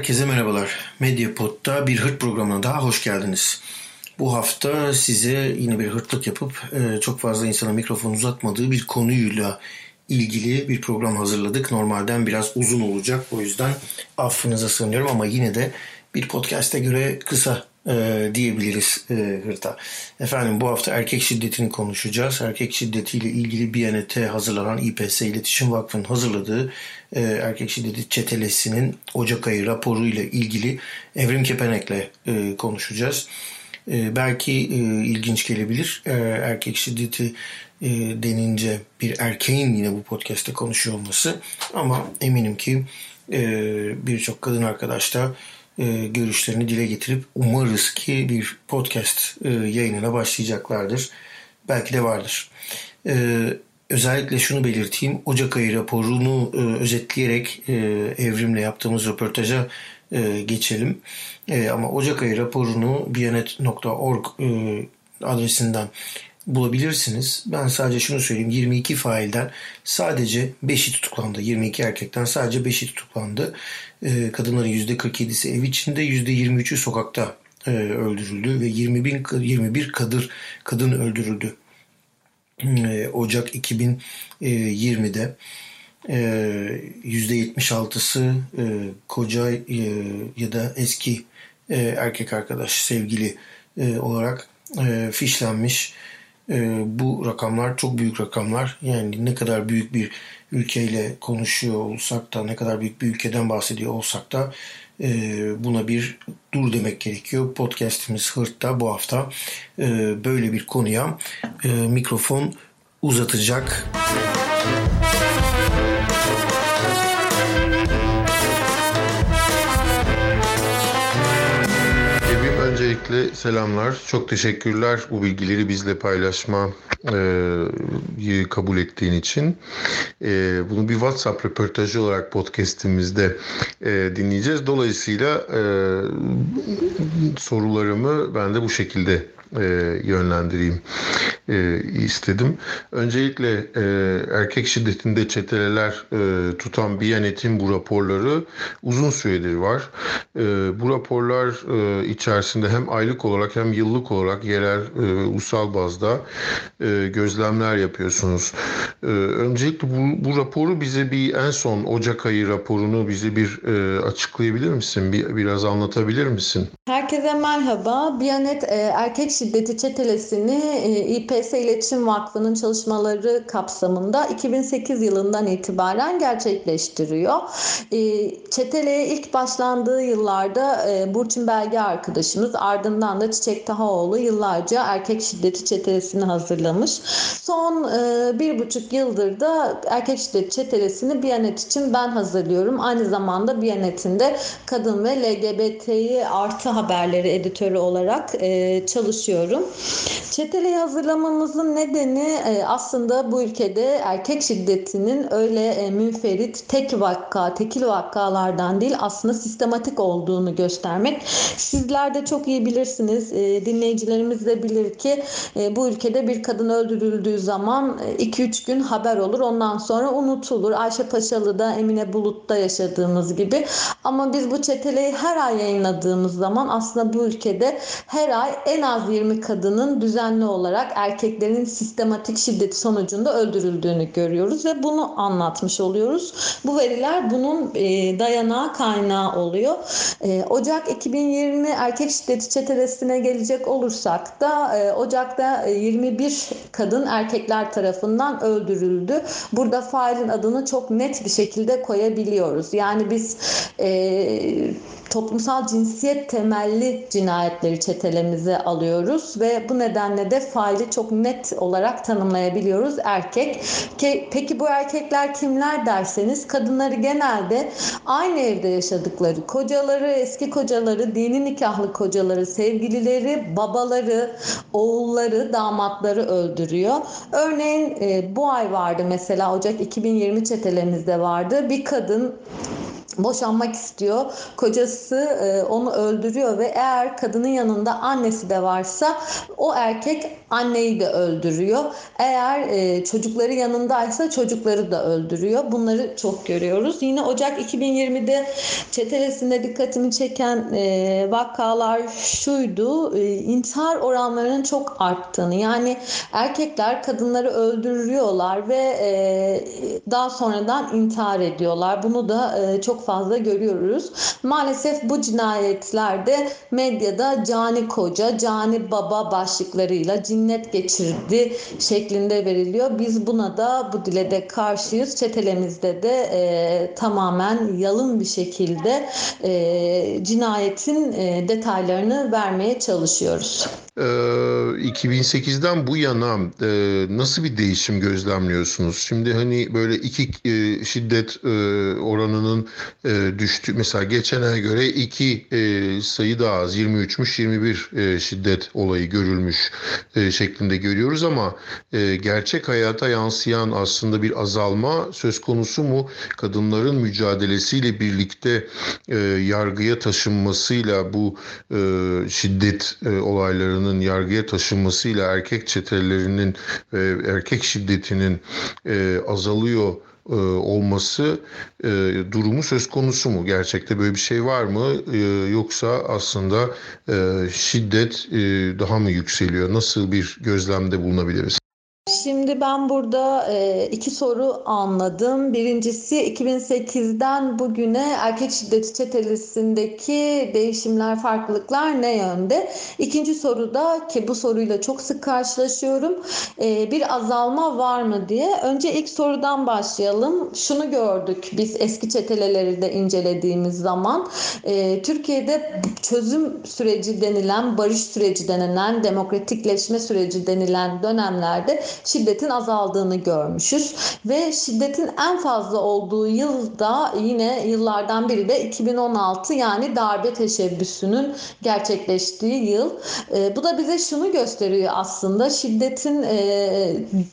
Herkese merhabalar. Medyapod'da bir hırt programına daha hoş geldiniz. Bu hafta size yine bir hırtlık yapıp e, çok fazla insana mikrofon uzatmadığı bir konuyla ilgili bir program hazırladık. Normalden biraz uzun olacak. O yüzden affınıza sığınıyorum ama yine de bir podcast'e göre kısa e, diyebiliriz e, hırta. Efendim bu hafta erkek şiddetini konuşacağız. Erkek şiddetiyle ilgili Biyanet'e hazırlanan İPS İletişim Vakfı'nın hazırladığı e, erkek şiddeti çetelesinin Ocak ayı raporu ile ilgili Evrim Kepenek'le e, konuşacağız. E, belki e, ilginç gelebilir. E, erkek şiddeti e, denince bir erkeğin yine bu podcast'te konuşuyor olması ama eminim ki e, birçok kadın arkadaş da e, görüşlerini dile getirip umarız ki bir podcast e, yayınına başlayacaklardır. Belki de vardır. E, özellikle şunu belirteyim. Ocak ayı raporunu özetleyerek e, Evrim'le yaptığımız röportaja geçelim. Ama Ocak ayı raporunu biyanet.org adresinden bulabilirsiniz. Ben sadece şunu söyleyeyim. 22 failden sadece 5'i tutuklandı. 22 erkekten sadece 5'i tutuklandı. E, kadınların %47'si ev içinde, %23'ü sokakta e, öldürüldü ve 20 bin, 21 kadın, kadın öldürüldü. E, Ocak 2020'de. E, %76'sı e, koca e, ya da eski erkek arkadaş, sevgili olarak e, fişlenmiş e, bu rakamlar çok büyük rakamlar. Yani ne kadar büyük bir ülkeyle konuşuyor olsak da ne kadar büyük bir ülkeden bahsediyor olsak da e, buna bir dur demek gerekiyor. Podcast'imiz Hırt'ta bu hafta e, böyle bir konuya e, mikrofon uzatacak. Öncelikle selamlar. Çok teşekkürler bu bilgileri bizle paylaşma e, kabul ettiğin için. E, bunu bir WhatsApp röportajı olarak podcast'imizde e, dinleyeceğiz. Dolayısıyla e, sorularımı ben de bu şekilde e, yönlendireyim e, istedim. Öncelikle e, erkek şiddetinde çeteleler e, tutan Biyanet'in bu raporları uzun süredir var. E, bu raporlar e, içerisinde hem aylık olarak hem yıllık olarak yerel e, ulusal bazda e, gözlemler yapıyorsunuz. E, öncelikle bu, bu raporu bize bir en son Ocak ayı raporunu bize bir e, açıklayabilir misin? Bir, biraz anlatabilir misin? Herkese merhaba. Biyanet e, erkek şiddeti çetelesini e, İPS İletişim Vakfı'nın çalışmaları kapsamında 2008 yılından itibaren gerçekleştiriyor. E, çeteleye ilk başlandığı yıllarda e, Burçin Belge arkadaşımız ardından da Çiçek Tahaoğlu yıllarca erkek şiddeti çetelesini hazırlamış. Son e, bir buçuk yıldır da erkek şiddeti çetelesini Biyanet için ben hazırlıyorum. Aynı zamanda Biyanet'in de kadın ve LGBT'yi artı haberleri editörü olarak e, çalışıyorum. Çeteleyi hazırlamamızın nedeni e, aslında bu ülkede erkek şiddetinin öyle e, münferit tek vakka, tekil vakalardan değil aslında sistematik olduğunu göstermek. Sizler de çok iyi bilirsiniz, e, dinleyicilerimiz de bilir ki bu ülkede bir kadın öldürüldüğü zaman 2-3 e, gün haber olur. Ondan sonra unutulur. Ayşe Paşalı'da, Emine Bulut'ta yaşadığımız gibi. Ama biz bu çeteleyi her ay yayınladığımız zaman aslında bu ülkede her ay en az 20 kadının düzenli olarak erkeklerin sistematik şiddet sonucunda öldürüldüğünü görüyoruz ve bunu anlatmış oluyoruz. Bu veriler bunun e, dayanağı kaynağı oluyor. E, Ocak 2020 erkek şiddeti çetelesine gelecek olursak da e, Ocak'ta 21 kadın erkekler tarafından öldürüldü. Burada failin adını çok net bir şekilde koyabiliyoruz. Yani biz e, toplumsal cinsiyet temelli cinayetleri çetelemize alıyoruz ve bu nedenle de faili çok net olarak tanımlayabiliyoruz erkek. Peki bu erkekler kimler derseniz kadınları genelde aynı evde yaşadıkları kocaları, eski kocaları, dini nikahlı kocaları, sevgilileri, babaları, oğulları, damatları öldürüyor. Örneğin e, bu ay vardı mesela Ocak 2020 çetelerimizde vardı. Bir kadın boşanmak istiyor. Kocası e, onu öldürüyor ve eğer kadının yanında annesi de varsa o erkek anneyi de öldürüyor. Eğer e, çocukları yanındaysa çocukları da öldürüyor. Bunları çok görüyoruz. Yine Ocak 2020'de çetelesinde dikkatimi çeken e, vakalar şuydu. E, intihar oranlarının çok arttığını yani erkekler kadınları öldürüyorlar ve e, daha sonradan intihar ediyorlar. Bunu da e, çok fazla görüyoruz. Maalesef bu cinayetlerde medyada cani koca, cani baba başlıklarıyla cinnet geçirdi şeklinde veriliyor. Biz buna da bu dile de karşıyız. Çetelemizde de e, tamamen yalın bir şekilde e, cinayetin e, detaylarını vermeye çalışıyoruz. 2008'den bu yana e, nasıl bir değişim gözlemliyorsunuz? Şimdi hani böyle iki e, şiddet e, oranının e, düştü. Mesela geçen ay göre iki e, sayı daha az 23'müş 21 e, şiddet olayı görülmüş e, şeklinde görüyoruz ama e, gerçek hayata yansıyan aslında bir azalma söz konusu mu? Kadınların mücadelesiyle birlikte e, yargıya taşınmasıyla bu e, şiddet e, olaylarının yargıya taşınmasıyla erkek çetelerinin ve erkek şiddetinin e, azalıyor e, olması e, durumu söz konusu mu? Gerçekte böyle bir şey var mı? E, yoksa aslında e, şiddet e, daha mı yükseliyor? Nasıl bir gözlemde bulunabiliriz? Şimdi ben burada e, iki soru anladım. Birincisi 2008'den bugüne erkek şiddeti çetelesindeki değişimler, farklılıklar ne yönde? İkinci soruda ki bu soruyla çok sık karşılaşıyorum. E, bir azalma var mı diye. Önce ilk sorudan başlayalım. Şunu gördük biz eski çeteleleri de incelediğimiz zaman. E, Türkiye'de çözüm süreci denilen, barış süreci denilen, demokratikleşme süreci denilen dönemlerde şiddetin azaldığını görmüşüz ve şiddetin en fazla olduğu yılda yine yıllardan biri de 2016 yani darbe teşebbüsünün gerçekleştiği yıl. E, bu da bize şunu gösteriyor aslında şiddetin e,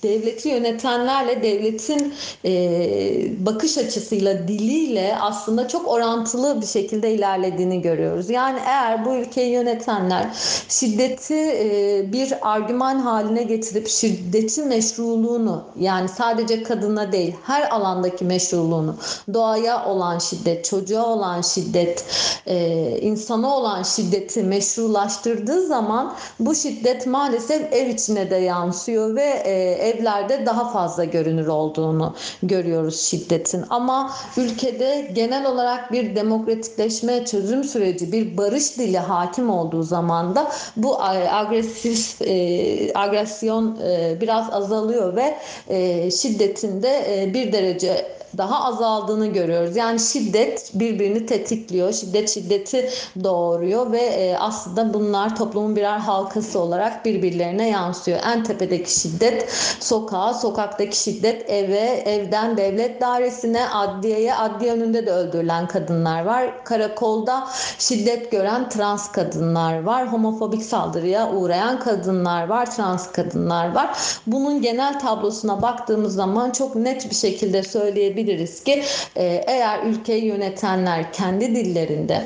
devleti yönetenlerle devletin e, bakış açısıyla diliyle aslında çok orantılı bir şekilde ilerlediğini görüyoruz. Yani eğer bu ülkeyi yönetenler şiddeti e, bir argüman haline getirip şiddeti şiddetin meşruluğunu yani sadece kadına değil her alandaki meşruluğunu doğaya olan şiddet, çocuğa olan şiddet, e, insana olan şiddeti meşrulaştırdığı zaman bu şiddet maalesef ev içine de yansıyor ve e, evlerde daha fazla görünür olduğunu görüyoruz şiddetin. Ama ülkede genel olarak bir demokratikleşme çözüm süreci, bir barış dili hakim olduğu zaman da bu agresif e, agresyon e, biraz azalıyor ve e, şiddetinde e, bir derece daha azaldığını görüyoruz. Yani şiddet birbirini tetikliyor. Şiddet şiddeti doğuruyor ve e, aslında bunlar toplumun birer halkası olarak birbirlerine yansıyor. En tepedeki şiddet sokağa, sokaktaki şiddet eve, evden devlet dairesine, adliyeye, adliye önünde de öldürülen kadınlar var. Karakolda şiddet gören trans kadınlar var. Homofobik saldırıya uğrayan kadınlar var, trans kadınlar var. Bunun genel tablosuna baktığımız zaman çok net bir şekilde söyleyebiliriz diyebiliriz ki e, eğer ülkeyi yönetenler kendi dillerinde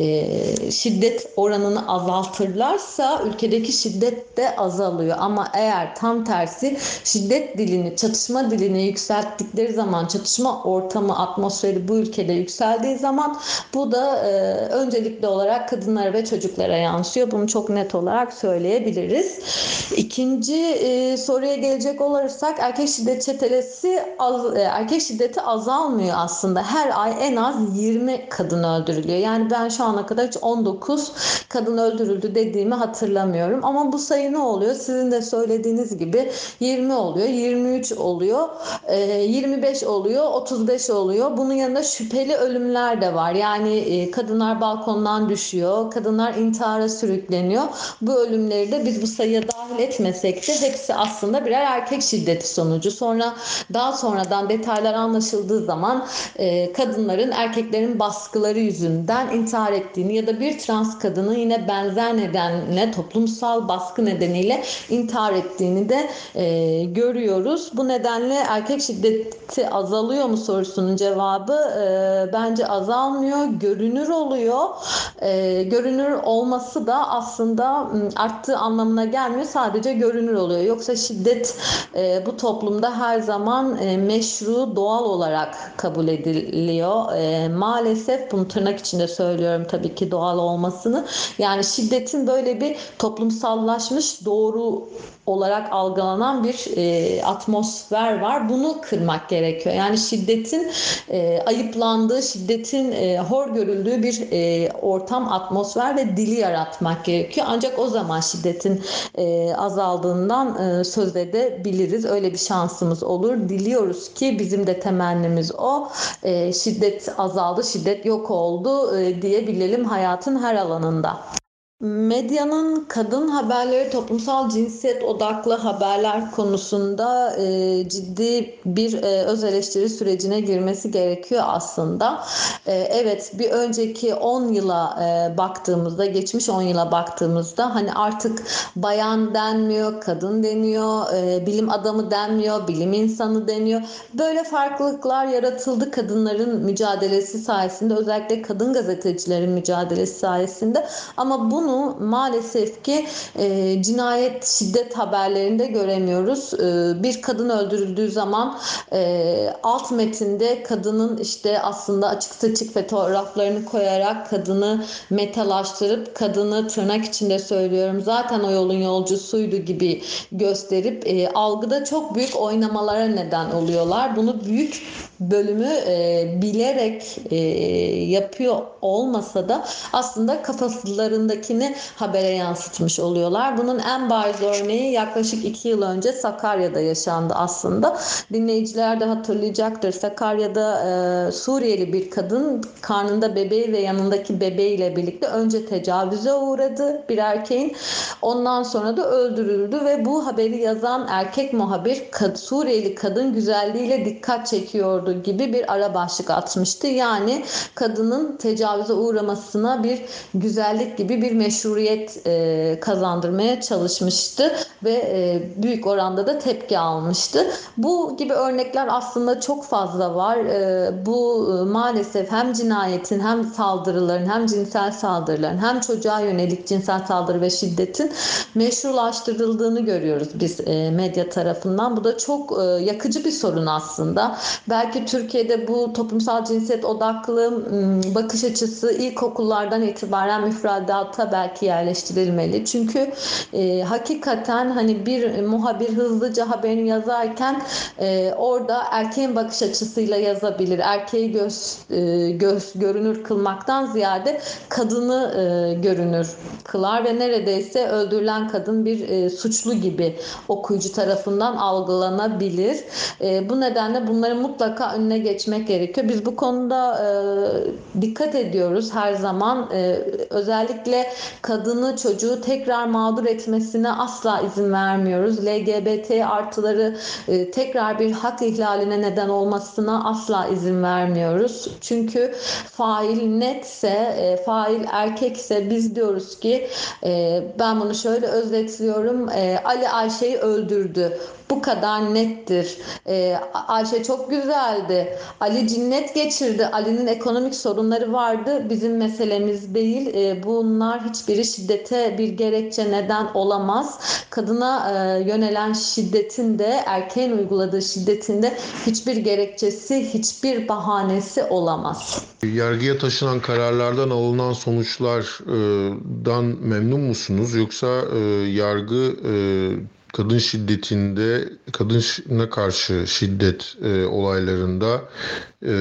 e, şiddet oranını azaltırlarsa ülkedeki şiddet de azalıyor. Ama eğer tam tersi şiddet dilini, çatışma dilini yükselttikleri zaman, çatışma ortamı, atmosferi bu ülkede yükseldiği zaman bu da e, öncelikli olarak kadınlara ve çocuklara yansıyor. Bunu çok net olarak söyleyebiliriz. İkinci e, soruya gelecek olursak erkek şiddet çetelesi e, erkek şiddet şiddeti azalmıyor aslında. Her ay en az 20 kadın öldürülüyor. Yani ben şu ana kadar hiç 19 kadın öldürüldü dediğimi hatırlamıyorum. Ama bu sayı ne oluyor? Sizin de söylediğiniz gibi 20 oluyor, 23 oluyor, 25 oluyor, 35 oluyor. Bunun yanında şüpheli ölümler de var. Yani kadınlar balkondan düşüyor, kadınlar intihara sürükleniyor. Bu ölümleri de biz bu sayıya dahil etmesek de hepsi aslında birer erkek şiddeti sonucu. Sonra daha sonradan detaylar anlatılıyor anlaşıldığı zaman e, kadınların erkeklerin baskıları yüzünden intihar ettiğini ya da bir trans kadının yine benzer nedenle toplumsal baskı nedeniyle intihar ettiğini de e, görüyoruz. Bu nedenle erkek şiddeti azalıyor mu sorusunun cevabı e, bence azalmıyor, görünür oluyor. E, görünür olması da aslında arttığı anlamına gelmiyor. Sadece görünür oluyor. Yoksa şiddet e, bu toplumda her zaman e, meşru, doğal olarak kabul ediliyor. E, maalesef bunu tırnak içinde söylüyorum tabii ki doğal olmasını. Yani şiddetin böyle bir toplumsallaşmış doğru olarak algılanan bir e, atmosfer var. Bunu kırmak gerekiyor. Yani şiddetin e, ayıplandığı, şiddetin e, hor görüldüğü bir e, ortam, atmosfer ve dili yaratmak gerekiyor. Ancak o zaman şiddetin e, azaldığından e, söz edebiliriz. Öyle bir şansımız olur. Diliyoruz ki bizim de temennimiz o. E, şiddet azaldı, şiddet yok oldu e, diyebilelim hayatın her alanında. Medyanın kadın haberleri, toplumsal cinsiyet odaklı haberler konusunda e, ciddi bir e, öz eleştiri sürecine girmesi gerekiyor aslında. E, evet bir önceki 10 yıla e, baktığımızda, geçmiş 10 yıla baktığımızda hani artık bayan denmiyor, kadın deniyor, e, bilim adamı denmiyor, bilim insanı deniyor. Böyle farklılıklar yaratıldı kadınların mücadelesi sayesinde, özellikle kadın gazetecilerin mücadelesi sayesinde. Ama bunu bunu maalesef ki e, cinayet şiddet haberlerinde göremiyoruz. E, bir kadın öldürüldüğü zaman e, alt metinde kadının işte aslında açık saçık fotoğraflarını koyarak kadını metalaştırıp kadını tırnak içinde söylüyorum zaten o yolun yolcusuydu gibi gösterip e, algıda çok büyük oynamalara neden oluyorlar. Bunu büyük bölümü e, bilerek e, yapıyor olmasa da aslında kafaslarındakini habere yansıtmış oluyorlar. Bunun en bariz örneği yaklaşık iki yıl önce Sakarya'da yaşandı aslında. Dinleyiciler de hatırlayacaktır. Sakarya'da e, Suriyeli bir kadın karnında bebeği ve yanındaki bebeğiyle birlikte önce tecavüze uğradı bir erkeğin. Ondan sonra da öldürüldü ve bu haberi yazan erkek muhabir Suriyeli kadın güzelliğiyle dikkat çekiyordu gibi bir ara başlık atmıştı. Yani kadının tecavüze uğramasına bir güzellik gibi bir meşruiyet e, kazandırmaya çalışmıştı ve e, büyük oranda da tepki almıştı. Bu gibi örnekler aslında çok fazla var. E, bu e, maalesef hem cinayetin hem saldırıların hem cinsel saldırıların hem çocuğa yönelik cinsel saldırı ve şiddetin meşrulaştırıldığını görüyoruz biz e, medya tarafından. Bu da çok e, yakıcı bir sorun aslında. Belki ki Türkiye'de bu toplumsal cinsiyet odaklı bakış açısı ilkokullardan itibaren müfredata belki yerleştirilmeli. Çünkü e, hakikaten hani bir muhabir hızlıca haberini yazarken e, orada erkeğin bakış açısıyla yazabilir. Erkeği göz, e, göz görünür kılmaktan ziyade kadını e, görünür kılar ve neredeyse öldürülen kadın bir e, suçlu gibi okuyucu tarafından algılanabilir. E, bu nedenle bunları mutlaka önüne geçmek gerekiyor. Biz bu konuda e, dikkat ediyoruz her zaman. E, özellikle kadını, çocuğu tekrar mağdur etmesine asla izin vermiyoruz. LGBT artıları e, tekrar bir hak ihlaline neden olmasına asla izin vermiyoruz. Çünkü fail netse, e, fail erkekse biz diyoruz ki e, ben bunu şöyle özetliyorum. E, Ali Ayşe'yi öldürdü. Bu kadar nettir. E, Ayşe çok güzeldi. Ali cinnet geçirdi. Ali'nin ekonomik sorunları vardı. Bizim meselemiz değil. E, bunlar hiçbiri şiddete bir gerekçe neden olamaz. Kadına e, yönelen şiddetin de erkeğin uyguladığı şiddetin de hiçbir gerekçesi, hiçbir bahanesi olamaz. Yargıya taşınan kararlardan alınan sonuçlardan memnun musunuz? Yoksa e, yargı e, kadın şiddetinde, kadına karşı şiddet e, olaylarında e,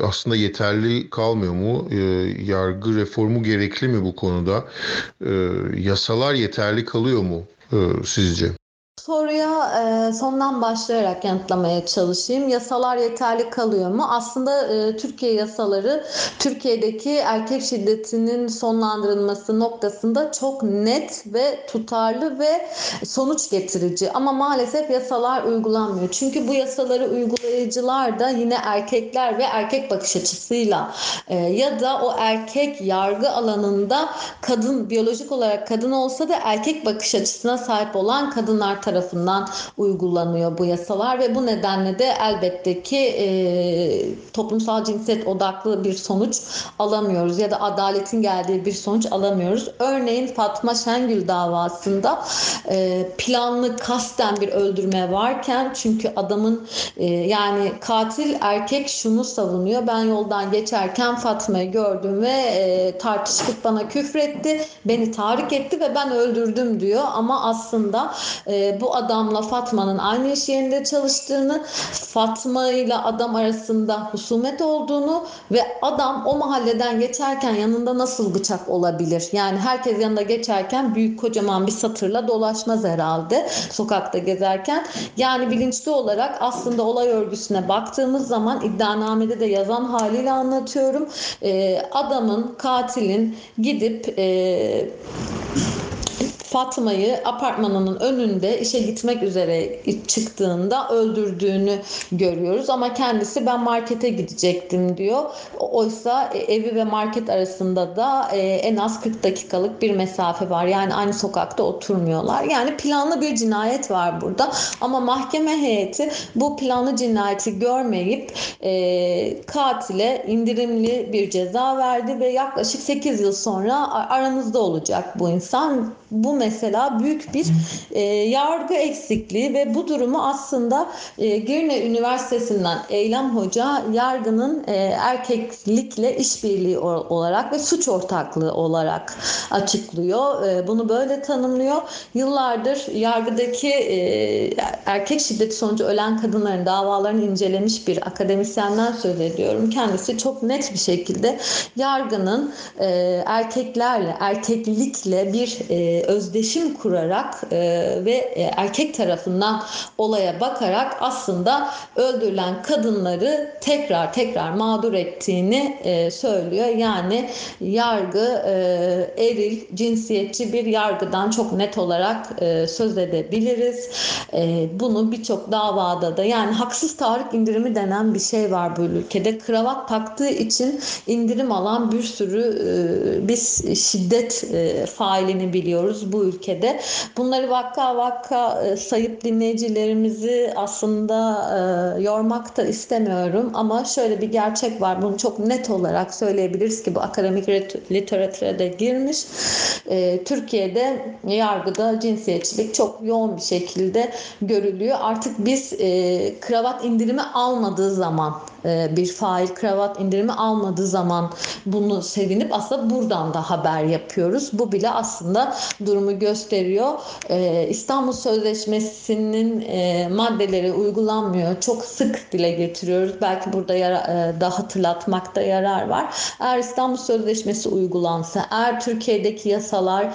aslında yeterli kalmıyor mu? E, yargı reformu gerekli mi bu konuda? E, yasalar yeterli kalıyor mu e, sizce? Soruya e, sondan başlayarak yanıtlamaya çalışayım. Yasalar yeterli kalıyor mu? Aslında e, Türkiye yasaları Türkiye'deki erkek şiddetinin sonlandırılması noktasında çok net ve tutarlı ve sonuç getirici. Ama maalesef yasalar uygulanmıyor. Çünkü bu yasaları uygulayıcılar da yine erkekler ve erkek bakış açısıyla e, ya da o erkek yargı alanında kadın biyolojik olarak kadın olsa da erkek bakış açısına sahip olan kadınlar tarafından uygulanıyor bu yasalar ve bu nedenle de elbette ki e, toplumsal cinsiyet odaklı bir sonuç alamıyoruz ya da adaletin geldiği bir sonuç alamıyoruz. Örneğin Fatma Şengül davasında e, planlı kasten bir öldürme varken çünkü adamın e, yani katil erkek şunu savunuyor. Ben yoldan geçerken Fatma'yı gördüm ve e, tartıştık bana küfretti, beni tahrik etti ve ben öldürdüm diyor ama aslında e, bu adamla Fatma'nın aynı iş yerinde çalıştığını, Fatma ile adam arasında husumet olduğunu ve adam o mahalleden geçerken yanında nasıl bıçak olabilir? Yani herkes yanında geçerken büyük kocaman bir satırla dolaşmaz herhalde sokakta gezerken. Yani bilinçli olarak aslında olay örgüsüne baktığımız zaman iddianamede de yazan haliyle anlatıyorum. Ee, adamın, katilin gidip e, Fatma'yı apartmanının önünde işe gitmek üzere çıktığında öldürdüğünü görüyoruz. Ama kendisi ben markete gidecektim diyor. Oysa e, evi ve market arasında da e, en az 40 dakikalık bir mesafe var. Yani aynı sokakta oturmuyorlar. Yani planlı bir cinayet var burada. Ama mahkeme heyeti bu planlı cinayeti görmeyip e, katile indirimli bir ceza verdi ve yaklaşık 8 yıl sonra aranızda olacak bu insan. Bu mesela büyük bir e, yargı eksikliği ve bu durumu aslında e, Girne Üniversitesi'nden Eylem Hoca yargının e, erkeklikle işbirliği olarak ve suç ortaklığı olarak açıklıyor. E, bunu böyle tanımlıyor. Yıllardır yargıdaki e, erkek şiddeti sonucu ölen kadınların davalarını incelemiş bir akademisyenden söz ediyorum. Kendisi çok net bir şekilde yargının e, erkeklerle, erkeklikle bir e, iletişim kurarak e, ve e, erkek tarafından olaya bakarak aslında öldürülen kadınları tekrar tekrar mağdur ettiğini e, söylüyor. Yani yargı e, eril, cinsiyetçi bir yargıdan çok net olarak e, söz edebiliriz. E, bunu birçok davada da yani haksız tahrik indirimi denen bir şey var bu ülkede. Kravat taktığı için indirim alan bir sürü e, biz şiddet e, failini biliyoruz bu ülkede. Bunları vakka vakka e, sayıp dinleyicilerimizi aslında e, yormak da istemiyorum ama şöyle bir gerçek var. Bunu çok net olarak söyleyebiliriz ki bu akademik literatüre de girmiş. E, Türkiye'de yargıda cinsiyetçilik çok yoğun bir şekilde görülüyor. Artık biz e, kravat indirimi almadığı zaman bir fail kravat indirimi almadığı zaman bunu sevinip aslında buradan da haber yapıyoruz. Bu bile aslında durumu gösteriyor. E, İstanbul Sözleşmesi'nin e, maddeleri uygulanmıyor. Çok sık dile getiriyoruz. Belki burada yara, da hatırlatmakta yarar var. Eğer İstanbul Sözleşmesi uygulansa, eğer Türkiye'deki yasalar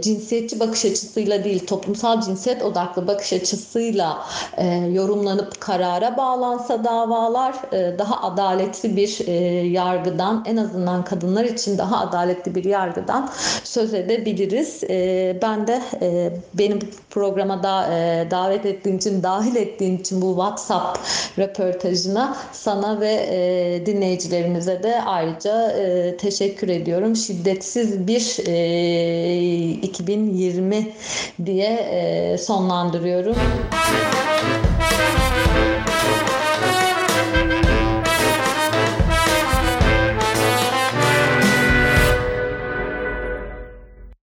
cinsiyetçi bakış açısıyla değil, toplumsal cinsiyet odaklı bakış açısıyla yorumlanıp karara bağlansa davalar. Ee, daha adaletli bir e, yargıdan en azından kadınlar için daha adaletli bir yargıdan söz edebiliriz. Ee, ben de e, benim programa da e, davet ettiğin için, dahil ettiğin için bu WhatsApp röportajına sana ve dinleyicilerimize de ayrıca teşekkür ediyorum. Şiddetsiz bir 2020 diye sonlandırıyorum.